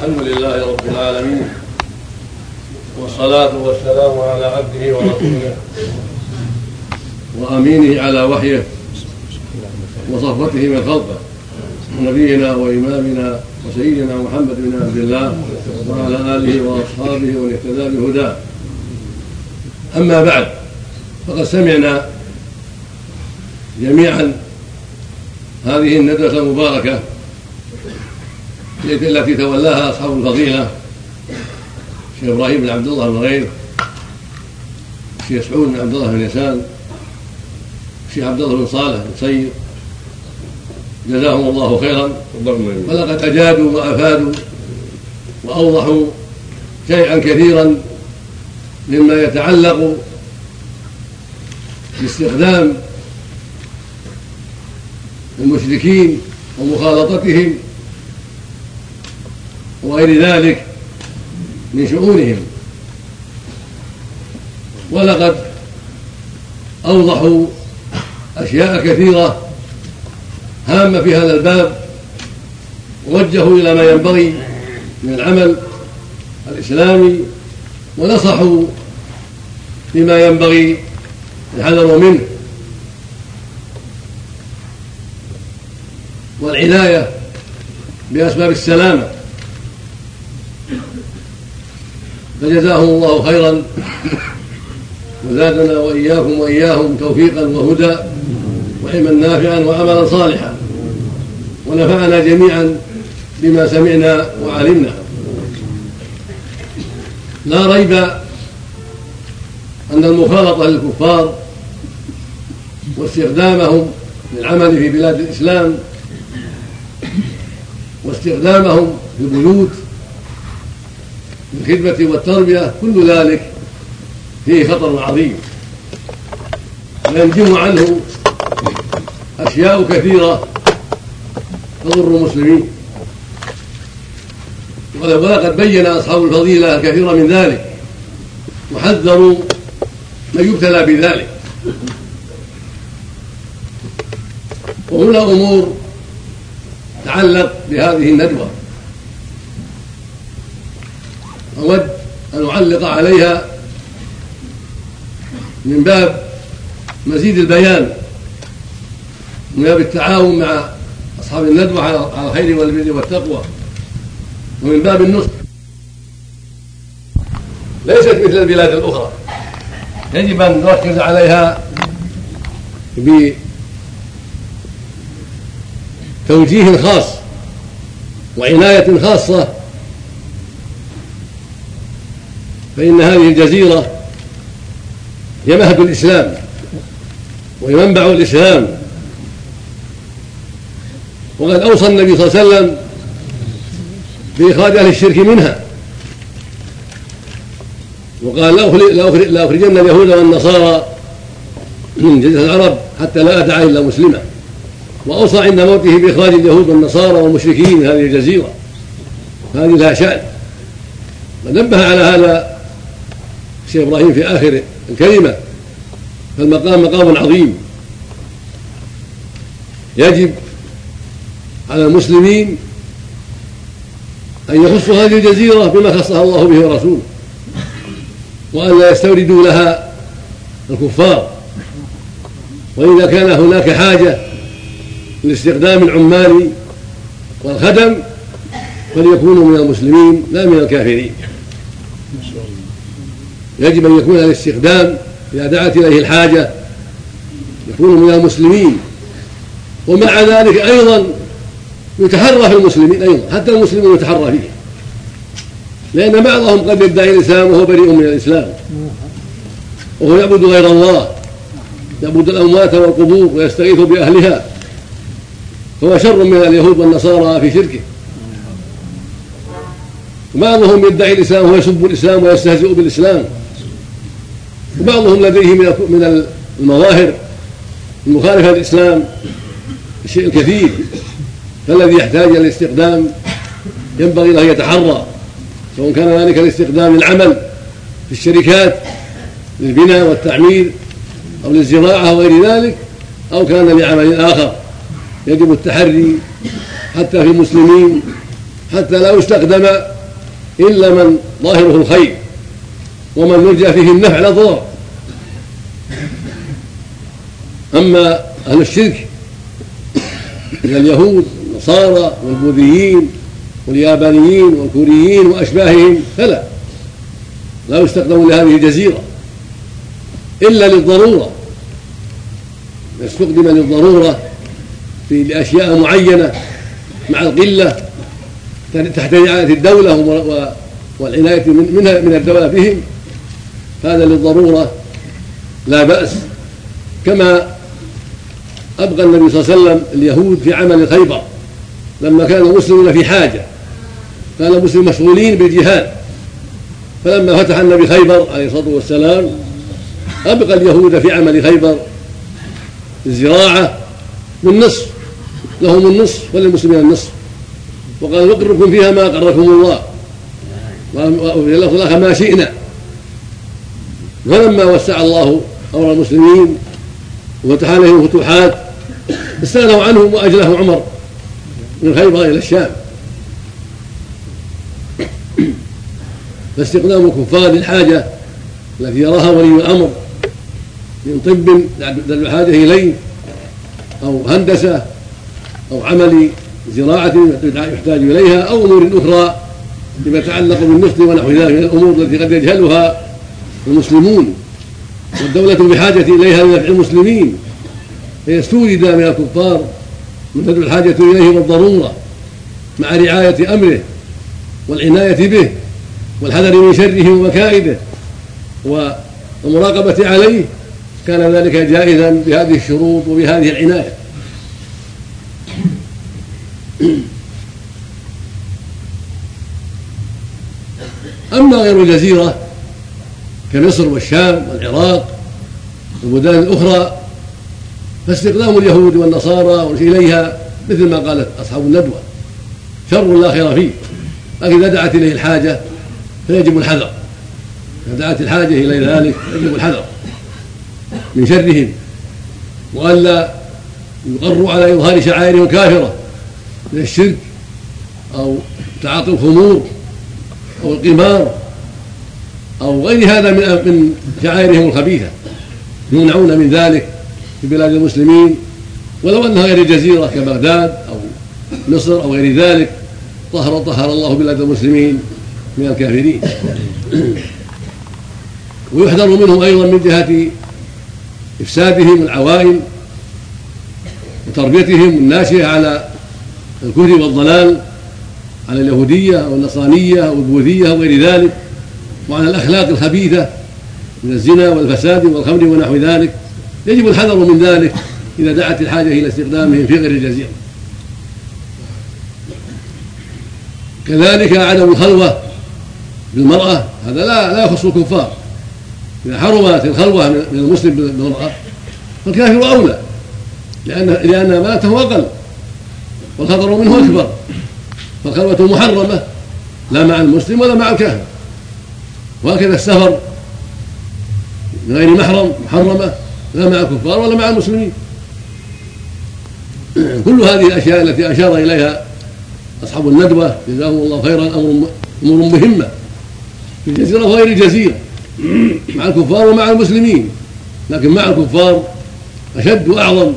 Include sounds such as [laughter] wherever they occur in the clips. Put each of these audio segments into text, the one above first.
الحمد لله رب العالمين والصلاة والسلام على عبده ورسوله وأمينه على وحيه وصفوته من خلقه نبينا وإمامنا وسيدنا محمد بن عبد الله وعلى آله وأصحابه ومن اهتدى بهداه. أما بعد فقد سمعنا جميعا هذه الندوة المباركة التي تولاها أصحاب الفضيلة الشيخ إبراهيم بن عبد الله بن غير الشيخ سعود بن عبد الله بن يسان الشيخ عبد الله بن صالح بن سيد. جزاهم الله خيرا. ولقد أجادوا وأفادوا وأوضحوا شيئا كثيرا مما يتعلق باستخدام المشركين ومخالطتهم وغير ذلك من شؤونهم. ولقد أوضحوا أشياء كثيرة هامة في هذا الباب ووجهوا إلى ما ينبغي من العمل الإسلامي ونصحوا بما ينبغي الحذر منه. والعناية بأسباب السلامة. فجزاهم الله خيرا. وزادنا وإياكم وإياهم توفيقا وهدى وعلما نافعا وعملا صالحا. ونفعنا جميعا بما سمعنا وعلمنا. لا ريب أن المخالطة للكفار واستخدامهم للعمل في بلاد الإسلام واستخدامهم في البيوت للخدمة والتربية كل ذلك فيه خطر عظيم. ينجم عنه أشياء كثيرة تضر المسلمين. ولقد بين أصحاب الفضيلة الكثير من ذلك. وحذروا من يبتلى بذلك. وهنا أمور تتعلق بهذه الندوة. أود أن أعلق عليها من باب مزيد البيان من باب التعاون مع أصحاب الندوة على الخير والبر والتقوى ومن باب النصح. ليست مثل البلاد الأخرى. يجب أن نركز عليها بتوجيه خاص وعناية خاصة فإن هذه الجزيرة هي مهد الإسلام وهي منبع الإسلام. وقد أوصى النبي صلى الله عليه وسلم بإخراج أهل الشرك منها. وقال لأخرجن اليهود والنصارى من جزيرة العرب حتى لا أدع إلا مسلما وأوصى عند موته بإخراج اليهود والنصارى والمشركين من هذه الجزيرة. هذه لها شأن. ونبه على هذا الشيخ إبراهيم في آخر الكلمة. فالمقام مقام عظيم. يجب على المسلمين أن يخصوا هذه الجزيرة بما خصها الله به ورسوله وأن لا يستوردوا لها الكفار. وإذا كان هناك حاجة لاستخدام العمال والخدم فليكونوا من المسلمين لا من الكافرين. يجب أن يكون الاستخدام إذا دعت إليه الحاجة. يكون من المسلمين. ومع ذلك أيضا يتحرى في المسلمين أيضا حتى المسلمين يتحرى فيه. لأن بعضهم قد يدعي الإسلام وهو بريء من الإسلام. وهو يعبد غير الله. يعبد الأموات والقبور ويستغيث بأهلها. فهو شر من اليهود والنصارى في شركه. وبعضهم يدعي الإسلام ويسب الإسلام ويستهزئ بالإسلام. وبعضهم لديه من المظاهر المخالفة للإسلام الشيء الكثير فالذي يحتاج إلى الاستخدام ينبغي له أن يتحرى. سواء كان ذلك الاستخدام للعمل في الشركات للبناء والتعمير أو للزراعة أو غير ذلك أو كان لعمل آخر. يجب التحري حتى في المسلمين حتى لا يستخدم إلا من ظاهره الخير ومن يرجى فيه النفع لا ضرر أما أهل الشرك من اليهود والنصارى والبوذيين واليابانيين والكوريين وأشباههم فلا. لا يستخدم لهذه الجزيرة إلا للضرورة. استخدم للضرورة في لأشياء معينة مع القلة تحت رعاية الدولة والعناية منها من الدولة بهم. هذا للضرورة. لا بأس. كما أبقى النبي صلى الله عليه وسلم اليهود في عمل خيبر. لما كان المسلمون في حاجة. كان المسلمون مشغولين بالجهاد. فلما فتح النبي خيبر عليه الصلاة والسلام أبقى اليهود في عمل خيبر. الزراعة بالنصف لهم النصف وللمسلمين النصف. وقال نقركم فيها ما قركم الله. وفي اللفظ الآخر ما شئنا. فلما وسع الله أمر المسلمين وفتح عليهم الفتوحات استغنوا عنهم وأجلهم عمر من خيبر إلى الشام. فاستخدام الكفار للحاجة التي يراها ولي الأمر من طب تدل الحاجة إليه أو هندسة أو عمل زراعة يحتاج إليها أو أمور أخرى فيما يتعلق بالنفط ونحو ذلك من الأمور التي قد يجهلها المسلمون والدولة بحاجة إليها لنفع المسلمين. فيستورد من الكفار من تدعو الحاجة إليه بالضرورة مع رعاية أمره والعناية به والحذر من شره ومكائده والمراقبة عليه. كان ذلك جائزا بهذه الشروط وبهذه العناية. [coughs] أما غير الجزيرة كمصر والشام والعراق والبلدان الأخرى فاستخدام اليهود والنصارى إليها مثل ما قالت أصحاب الندوة. شر لا خير فيه. لكن إذا دعت إليه الحاجة فيجب الحذر. إذا دعت الحاجة إلى ذلك يجب الحذر من شرهم. وألا يقروا على إظهار شعائرهم الكافرة من الشرك أو تعاطي الخمور أو القمار أو غير هذا من من شعائرهم الخبيثة يمنعون من ذلك في بلاد المسلمين. ولو أنها غير الجزيرة كبغداد أو مصر أو غير ذلك طهر طهر الله بلاد المسلمين من الكافرين. [clears throat] ويحذر منهم أيضا من جهة إفسادهم العوائل وتربيتهم الناشئة على الكفر والضلال على اليهودية أو النصرانية أو البوذية أو غير ذلك وعلى الأخلاق الخبيثة من الزنا والفساد والخمر ونحو ذلك. يجب الحذر من ذلك إذا دعت الحاجة إلى استخدامهم في غير الجزيرة كذلك عدم الخلوة بالمرأة هذا لا لا يخص الكفار. إذا حرمت الخلوة من المسلم بالمرأة فالكافر أولى لأن لأن أمانته أقل. والخطر منه أكبر. فالخلوة محرمة لا مع المسلم ولا مع الكافر. وهكذا السفر من غير محرم محرمة لا مع الكفار ولا مع المسلمين. [clears throat] كل هذه الأشياء التي أشار إليها أصحاب الندوة جزاهم الله خيرا أمر أمور مهمة. في الجزيرة وغير الجزيرة مع الكفار ومع المسلمين. لكن مع الكفار أشد وأعظم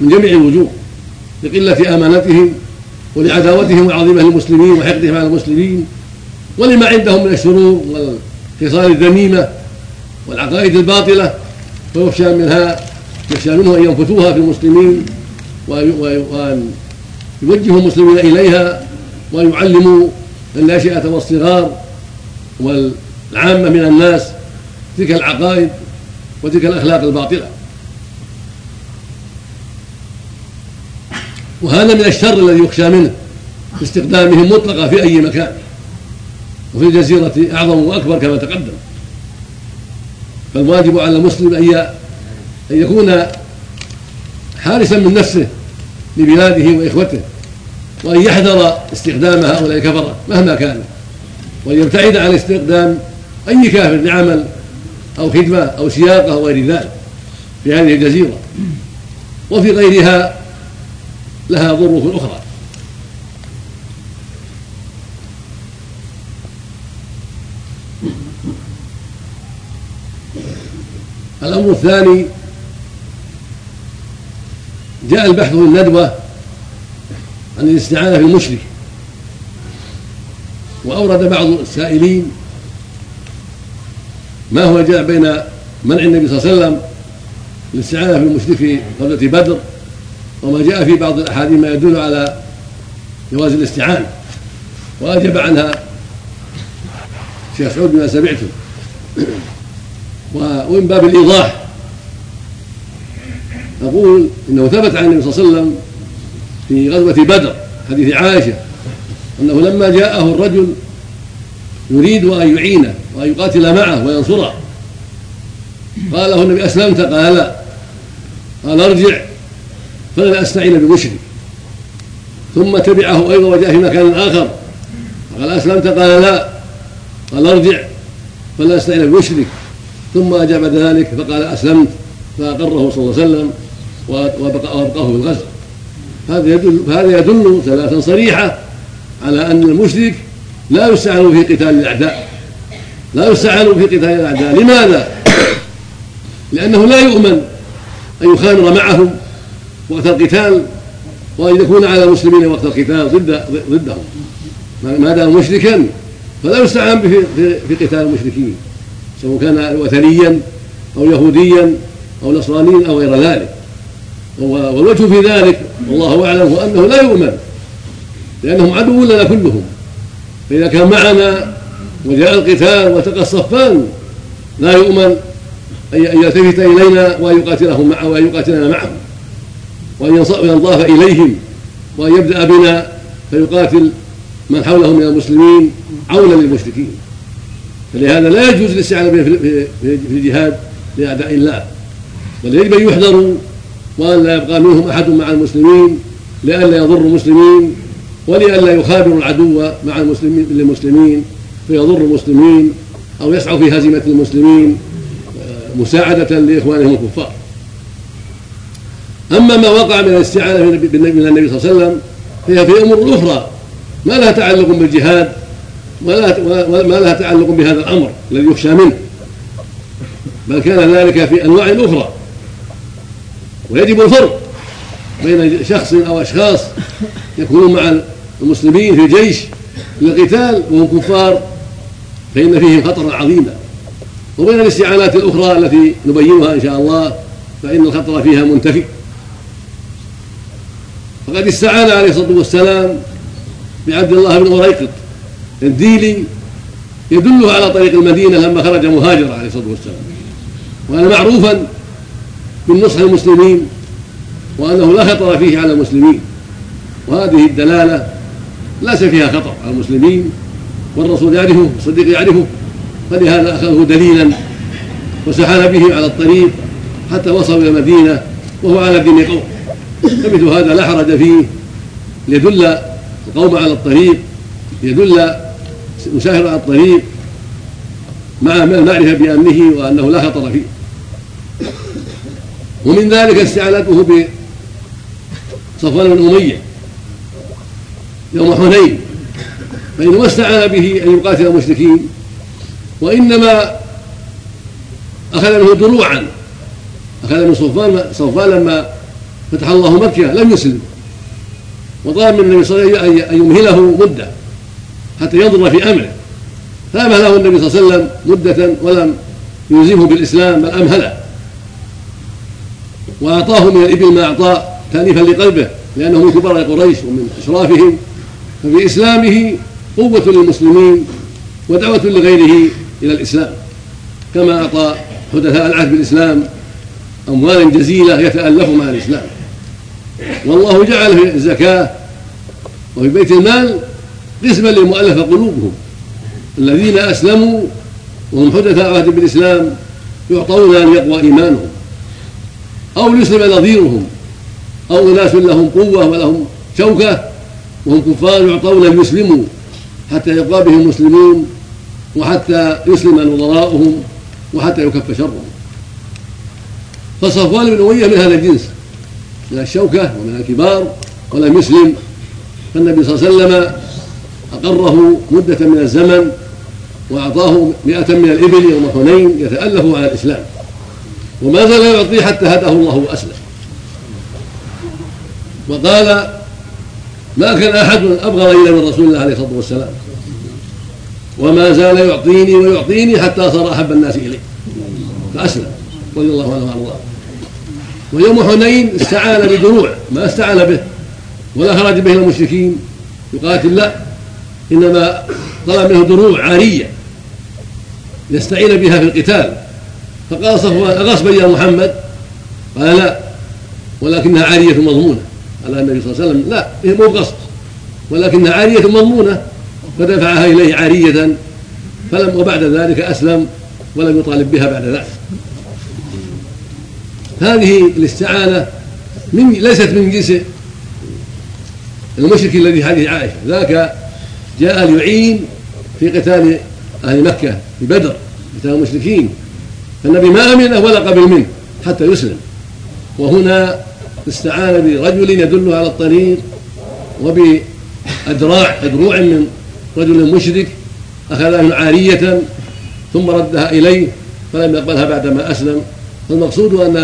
من جميع الوجوه. لقلة أمانتهم ولعداوتهم وعظيمة المسلمين وحقدهم على المسلمين ولما عندهم من الشرور والخصال الذميمة والعقائد الباطلة فيخشى منها يخشى منه أن ينفتوها في المسلمين وأن يوجهوا المسلمين إليها وأن يعلموا الناشئة والصغار والعامة من الناس تلك العقائد وتلك الأخلاق الباطلة. وهذا من الشر الذي يخشى منه باستخدامهم مطلقة في أي مكان وفي الجزيرة أعظم وأكبر كما تقدم. فالواجب على المسلم أن أن يكون حارسا من نفسه لبلاده وإخوته وأن يحذر استخدام هؤلاء الكفرة مهما كان وأن يبتعد عن استخدام أي كافر لعمل أو خدمة أو سياقة أو غير ذلك في هذه الجزيرة. وفي غيرها لها ظروف أخرى. الأمر الثاني جاء البحث في الندوة عن الاستعانة بالمشرك وأورد بعض السائلين ما هو جاء بين منع النبي صلى الله عليه وسلم الاستعانة بالمشرك في غزوة بدر وما جاء في بعض الأحاديث ما يدل على جواز الاستعانة وأجب عنها الشيخ سعود بما سمعتم. [clears throat] ومن باب الإيضاح أقول إنه ثبت عن النبي صلى الله عليه وسلم في غزوة بدر حديث عائشة أنه لما جاءه الرجل يريد أن يعينه وأن يقاتل معه وينصره. قال له النبي أسلمت؟ قال لا. قال ارجع. فلن أستعين بمشرك. ثم تبعه أيضا وجاء في مكان آخر. قال أسلمت؟ قال لا. قال ارجع. فلا أستعين بمشرك. ثم أجاب ذلك فقال أسلمت. فأقره صلى الله عليه وسلم وأبقاه في الغزو هذا يدل هذا يدل دلالة صريحة على أن المشرك لا يستعان في قتال الأعداء. لا يستعان في قتال الأعداء. لماذا؟ لأنه لا يؤمن أن يخامر معهم. وقت القتال وأن يكون على المسلمين وقت القتال ضد ضدهم. ما دام مشركا فلا يستعان به في قتال المشركين سواء كان وثنيا أو يهوديا أو نصرانيا أو غير ذلك. والوجه في ذلك والله أعلم هو أنه لا يؤمن لأنهم عدو لنا كلهم. فإذا كان معنا وجاء القتال والتقى الصفان لا يؤمن أن يلتفت إلينا وأن يقاتلهم معه وأن يقاتلنا معهم. وأن ينضاف إليهم وأن يبدأ بنا فيقاتل من حوله من المسلمين عونا للمشركين. فلهذا لا يجوز الاستعانة في الجهاد لأعداء الله. بل يجب أن يحذروا وأن لا يبقى منهم أحد مع المسلمين لئلا يضروا المسلمين ولئلا يخابروا العدو مع المسلمين للمسلمين فيضر المسلمين أو يسعوا في هزيمة المسلمين آه، مساعدة لإخوانهم الكفار. أما ما وقع من الاستعانة من النبي صلى الله عليه وسلم فهي في أمور أخرى. ما لها تعلق بالجهاد ولا ما لها تعلق بهذا الأمر الذي يخشى منه. بل كان ذلك في أنواع أخرى. ويجب الفرق بين شخص أو أشخاص يكونون مع المسلمين في الجيش للقتال وهم كفار فإن فيهم خطرا عظيما. وبين الاستعانات الأخرى التي نبينها إن شاء الله فإن الخطر فيها منتفي. فقد استعان عليه الصلاة والسلام بعبد الله بن أريقط الديلي يدله على طريق المدينة لما خرج مهاجرا عليه الصلاة والسلام. وكان معروفا بالنصح للمسلمين وأنه لا خطر فيه على المسلمين. وهذه الدلالة ليس فيها خطر على المسلمين. والرسول يعرفه والصديق يعرفه. فلهذا أخذه دليلا وسحل به على الطريق حتى وصلوا إلى المدينة وهو على دين قوم فمثل هذا لا حرج فيه. ليدل القوم على الطريق يدل مسافر على الطريق مع المعرفة بأمنه وأنه لا خطر فيه. ومن ذلك استعانته بصفوان بن أمية يوم حنين فإنه ما استعان به أن يقاتل المشركين وإنما أخذ منه دروعا. أخذ من صفوان صفوان لما فتح الله مكة لم يسلم. وطلب من النبي صلى الله عليه وسلم أن يمهله مدة حتى ينظر في أمره. فأمهله النبي صلى الله عليه وسلم مدة ولم يلزمه بالإسلام بل أمهله. وأعطاه من الإبل ما أعطاه تأليفا لقلبه لأنه من كبار قريش ومن أشرافهم. ففي إسلامه قوة للمسلمين ودعوة لغيره إلى الإسلام. كما أعطى حدثاء العهد بالإسلام أموالا جزيلة يتألف مع الإسلام. والله جعل في الزكاة وفي بيت المال قسما للمؤلفة قلوبهم. الذين أسلموا وهم حدثاء عهد بالإسلام يعطون أن يقوى إيمانهم. أو يسلم نظيرهم. أو أناس لهم قوة ولهم شوكة وهم كفار يعطون أن يسلموا حتى يبقى بهم المسلمون وحتى يسلم نظراؤهم وحتى يكف شرهم. فصفوان بن أمية من هذا الجنس من الشوكة ومن الكبار. ولم يسلم فالنبي صلى الله عليه وسلم أقره مدة من الزمن وأعطاه مئة من الإبل يوم حنين يتألف على الإسلام. وما زال يعطيه حتى هداه الله وأسلم. وقال ما كان أحد أبغض إلى من رسول الله عليه الصلاة والسلام. وما زال يعطيني ويعطيني حتى صار أحب الناس إليه. فأسلم. رضي الله عنه وأرضاه. ويوم حنين استعان بدروع ما استعان به ولا خرج به المشركين. يقاتل لا. إنما طلب منه دروع عارية يستعين بها في القتال. فقال صفوان أغصبا يا محمد؟ قال لا. ولكنها عارية مضمونة. على النبي صلى الله عليه وسلم لا هي مو قصد ولكنها عارية مضمونة فدفعها إليه عارية. فلم وبعد ذلك أسلم ولم يطالب بها بعد ذلك. هذه الاستعانة من ليست من جنس المشرك الذي حديث عائشة. ذاك جاء ليعين في قتال أهل مكة في بدر قتال المشركين. فالنبي ما أمنه ولا قبل منه حتى يسلم. وهنا استعان برجل يدله على الطريق وبأدراع أدروع من رجل مشرك من عارية ثم ردها إليه فلم يقبلها بعدما أسلم. فالمقصود أن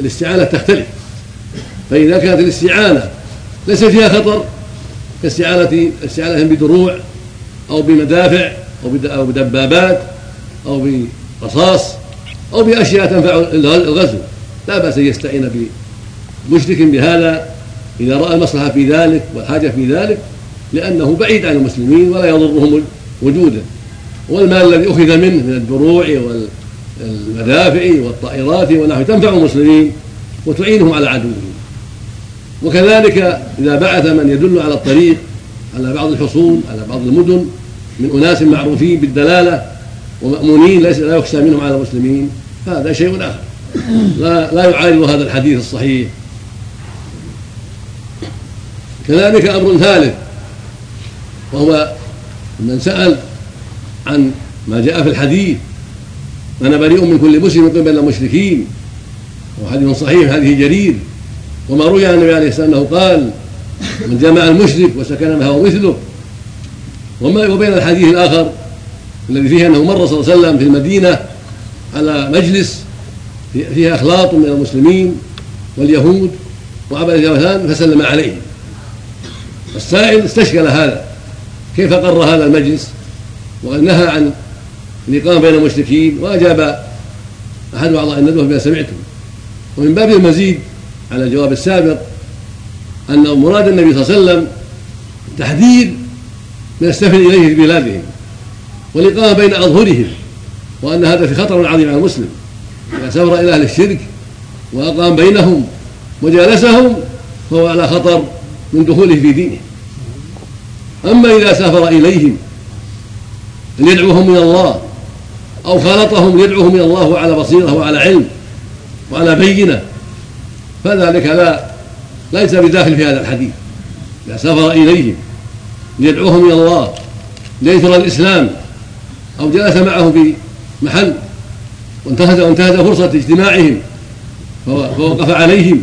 الاستعانة تختلف. فإذا كانت الاستعانة ليس فيها خطر كاستعانة استعانة بدروع أو بمدافع أو بدبابات أو برصاص أو بأشياء تنفع الغزو. لا بأس أن يستعين بمشرك بهذا إذا رأى المصلحة في ذلك والحاجة في ذلك لأنه بعيد عن المسلمين ولا يضرهم وجوده. والمال الذي أخذ منه من الدروع والمدافع والطائرات ونحو تنفع المسلمين وتعينهم على عدوهم. وكذلك إذا بعث من يدل على الطريق على بعض الحصون على بعض المدن من أناس معروفين بالدلالة ومأمونين ليس لا يخشى منهم على المسلمين هذا شيء آخر. لا لا يعارض هذا الحديث الصحيح. كذلك أمر ثالث وهو من سأل عن ما جاء في الحديث أنا بريء من كل مسلم قبل المشركين وحديث صحيح هذه جرير. وما روي عن النبي عليه السلام أنه قال من جمع المشرك وسكن معه مثله. وما وبين الحديث الآخر الذي فيه أنه مر صلى الله عليه وسلم في المدينة على مجلس فيها أخلاط من المسلمين واليهود وعبد الاوثان فسلم عليهم السائل استشكل هذا كيف قر هذا المجلس؟ وقد نهى عن الإقامة بين المشركين وأجاب أحد أعضاء الندوة بما سمعتم. ومن باب المزيد على الجواب السابق أن مراد النبي صلى الله عليه وسلم تحذير من السفر إليه في بلادهم والإقامة بين أظهرهم وأن هذا في خطر عظيم على المسلم. إذا سافر إلى أهل الشرك وأقام بينهم وجالسهم فهو على خطر من دخوله في دينه. أما إذا سافر إليهم ليدعوهم إلى الله أو خالطهم ليدعوهم إلى الله على بصيرة وعلى علم وعلى بينة. فذلك لا ليس بداخل في هذا الحديث. إذا سافر إليهم ليدعوهم إلى الله لينشر الإسلام أو جلس معهم في محل وانتهز وانتهز فرصة اجتماعهم فوقف عليهم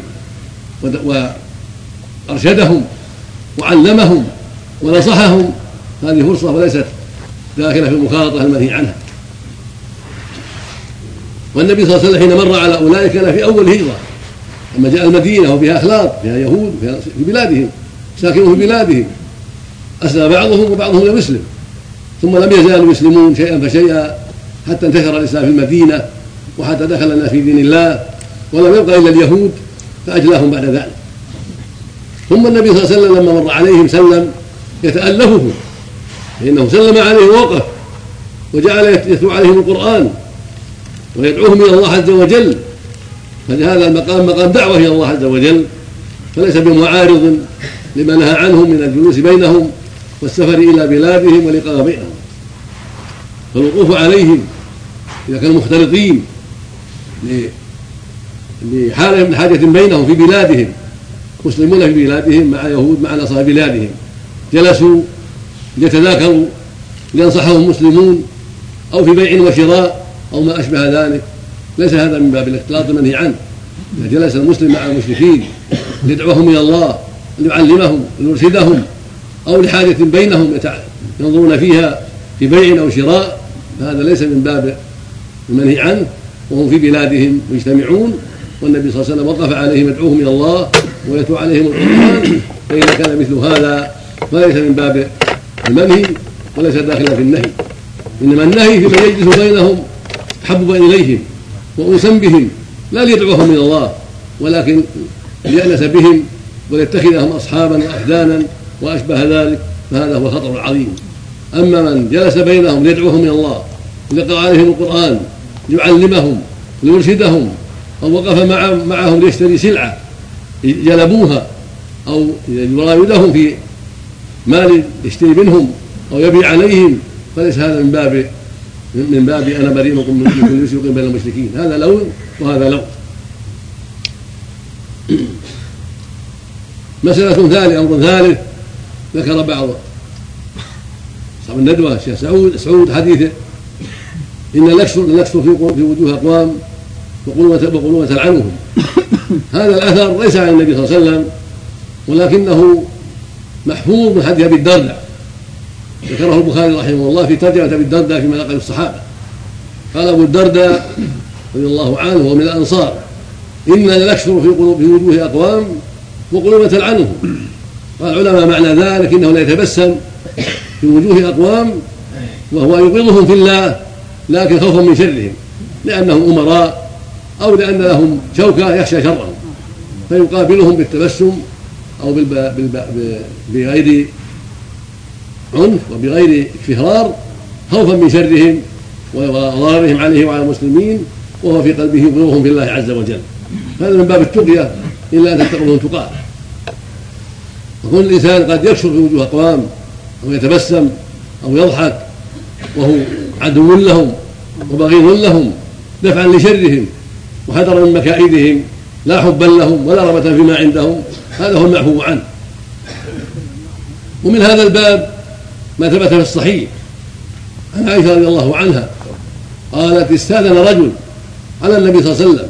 وأرشدهم وعلمهم ونصحهم. هذه فرصة وليست داخلة في المخالطة المنهي عنها. والنبي صلى الله عليه وسلم حين مر على أولئك كان في أول هجرة. لما جاء المدينة وفيها أخلاق فيها يهود في بلادهم ساكنوا في بلادهم. أسلم بعضهم وبعضهم لم يسلم ثم لم يزالوا يسلمون شيئا فشيئا حتى انتشر الإسلام في المدينة وحتى دخل الناس في دين الله ولم يبقى إلا اليهود فأجلاهم بعد ذلك. ثم النبي صلى الله عليه وسلم لما مر عليهم سلم يتألفهم فإنه سلم عليهم ووقف وجعل يتلو عليهم القرآن. ويدعوهم إلى الله عز وجل. فهذا المقام مقام دعوة إلى الله عز وجل. فليس بمعارض لما نهى عنهم من الجلوس بينهم والسفر إلى بلادهم والإقامة بينهم فالوقوف عليهم إذا كانوا مختلطين لحالهم حاجة بينهم في بلادهم. مسلمون في بلادهم مع يهود مع نصارى بلادهم. جلسوا ليتذاكروا لينصحهم المسلمون أو في بيع وشراء. أو ما أشبه ذلك. ليس هذا من باب الاختلاط المنهي عنه. إذا جلس المسلم مع المشركين ليدعوهم إلى الله ليعلمهم ويرشدهم أو لحاجة بينهم ينظرون فيها في بيع أو شراء فهذا ليس من باب المنهي عنه. وهم في بلادهم مجتمعون والنبي صلى الله عليه وسلم وقف عليهم يدعوهم إلى الله ويتلو عليهم القرآن فاذا كان مثل هذا فليس من باب المنهي وليس داخلا في النهي. إنما النهي في من يجلس بينهم تحببا إليهم وانسا بهم لا ليدعوهم إلى الله ولكن ليأنس بهم وليتخذهم اصحابا واحدانا وأشبه ذلك فهذا هو خطر عظيم أما من جلس بينهم ليدعوهم إلى الله ليقرأ عليهم القرآن ليعلمهم ليرشدهم أو وقف معهم ليشتري سلعة جلبوها أو يراودهم في مال يشتري منهم أو يبيع عليهم فليس هذا من باب من باب أنا بريء من كل سوق بين المشركين. هذا لون وهذا لون مسألة ثانية أمر ثالث ذكر بعض. أصحاب الندوة الشيخ سعود سعود حديثه إن نكسر نكسر في في وجوه أقوام وقلوة تلعنهم هذا الأثر ليس عن النبي صلى الله عليه وسلم ولكنه محفوظ من حديث أبي الدرداء. ذكره البخاري رحمه الله في ترجمة أبي الدرداء في مناقب الصحابة. قال أبو الدرداء رضي الله عنه وهو من الأنصار إنا لنكسر في قلوب في وجوه أقوام وقلوب تلعنهم قال العلماء معنى ذلك إنه لا يتبسم في وجوه أقوام وهو يبغضهم في الله لكن خوفا من شرهم لأنهم أمراء أو لأن لهم شوكة يخشى شرهم فيقابلهم بالتبسم أو بغير عنف وبغير اكفرار خوفا من شرهم وضررهم عليه وعلى المسلمين وهو في قلبه يبغضهم في الله عز وجل. هذا من باب التقية إلا أن تتقوا تقاه وكل الإنسان قد يكشف في وجوه أقوام أو يتبسم أو يضحك وهو عدو لهم وبغيض لهم دفعا لشرهم وحذرا من مكائدهم لا حبا لهم ولا رغبة فيما عندهم هذا هو المعفو عنه. ومن هذا الباب ما ثبت في الصحيح. عن عائشة رضي الله عنها قالت استاذن رجل على النبي صلى الله عليه وسلم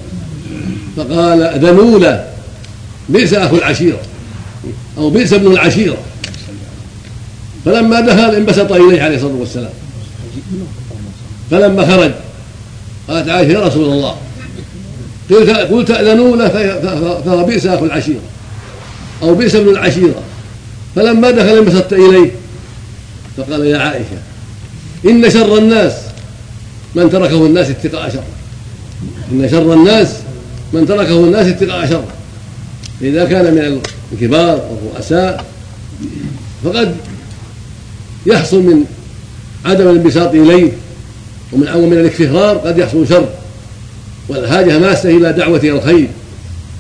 فقال ذنولا بئس أخو العشيرة أو بئس ابن العشيرة. فلما دخل انبسط إليه عليه الصلاة والسلام. فلما خرج قالت عائشة يا رسول الله قلت قلت تأذنوا له فهو بئس أخو العشيرة أو بئس ابن العشيرة. فلما دخل انبسطت إليه فقال يا عائشة إن شر الناس من تركه الناس اتقاء شره إن شر الناس من تركه الناس اتقاء شره إذا كان من الكبار والرؤساء فقد يحصل من عدم الانبساط إليه ومن ومن الاكفرار قد يحصل شر. والحاجة ماسة إلى دعوة إلى الخير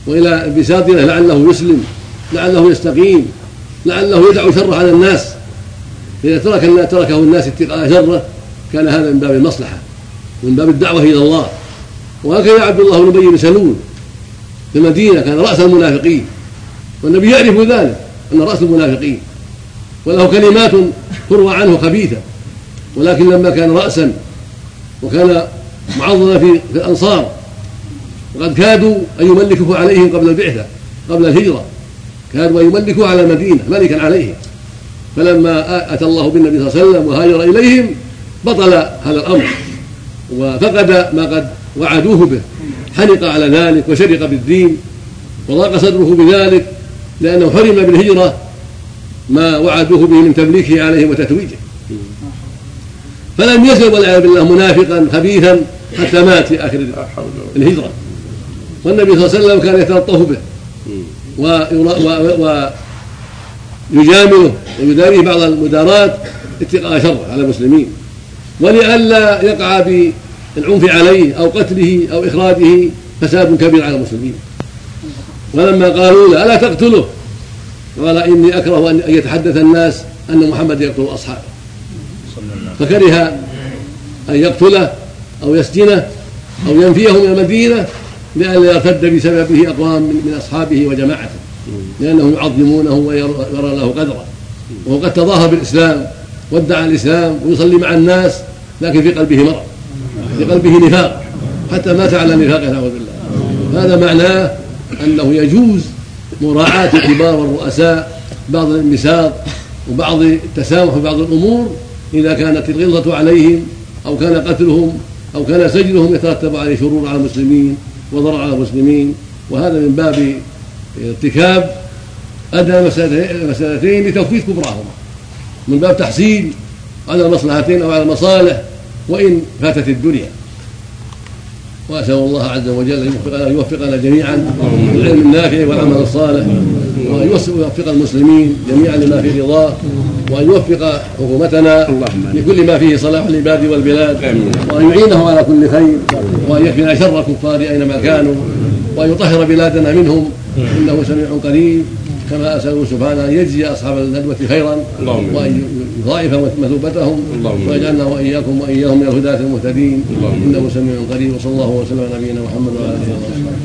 وإلى انبساط له لعله يسلم لعله يستقيم لعله يدع شره على الناس. إذا ترك تركه الناس اتقاء شره كان هذا من باب المصلحة من باب الدعوة إلى الله. وهكذا عبد الله بن أبي بن سلول في المدينة كان رأس المنافقين والنبي يعرف ذلك أن رأس المنافقين. وله كلمات تروى عنه خبيثة ولكن لما كان راسا وكان معظما في الأنصار وقد كادوا أن يملكوه عليهم قبل البعثة قبل الهجرة كادوا أن يملكوه على المدينة ملكا عليهم فلما اتى الله بالنبي صلى الله عليه وسلم وهاجر إليهم بطل هذا الأمر. وفقد ما قد وعدوه به. حنق على ذلك وشرق بالدين. وضاق صدره بذلك لأنه حرم بالهجرة ما وعدوه به من تمليكه عليهم وتتويجه. فلم يزل والعياذ بالله منافقا خبيثا حتى مات في آخر الهجرة. والنبي صلى الله عليه وسلم كان يتلطف به. ويجامله ويداريه بعض المدارات اتقاء شره على المسلمين. ولئلا يقع العنف عليه أو قتله أو إخراجه فساد كبير على المسلمين. ولما قالوا له ألا تقتله؟ قال إني أكره أن يتحدث الناس أن محمد يقتل أصحابه. فكره أن يقتله أو يسجنه أو ينفيه من المدينة لئلا يرتد بسببه أقوام من أصحابه وجماعته. لأنهم يعظمونه ويرى له قدره وهو قد تظاهر بالإسلام وادعى الإسلام ويصلي مع الناس لكن في قلبه مرض في قلبه نفاق. حتى مات على نفاقه نعوذ بالله. هذا معناه أنه يجوز مراعاة الكبار والرؤساء بعض الانبساط وبعض التسامح في بعض الأمور إذا كانت الغلظة عليهم أو كان قتلهم أو كان سجنهم يترتب عليه شرور على المسلمين وضرر على المسلمين. وهذا من باب ارتكاب أدنى المسألتين لتوفيق كبراهما. من باب تحصيل على المصلحتين أو على المصالح وإن فاتت الدنيا. وأسأل الله عز وجل أن يوفقنا يوفقنا جميعا للعلم النافع والعمل الصالح وأن يوفق المسلمين جميعا لما في رضاه وأن يوفق حكومتنا لكل ما فيه صلاح العباد والبلاد وأن يعينه على كل خير وأن يكفينا شر الكفار أينما كانوا وأن يطهر بلادنا منهم إنه سميع قريب كما أسأله سبحانه أن يجزي أصحاب الندوة خيرا وأن يضاعف مثوبتهم ويجعلنا وإياكم وإياهم من الهداة المهتدين إنه سميع قريب وصلى الله وسلم على نبينا محمد وعلى آله وصحبه.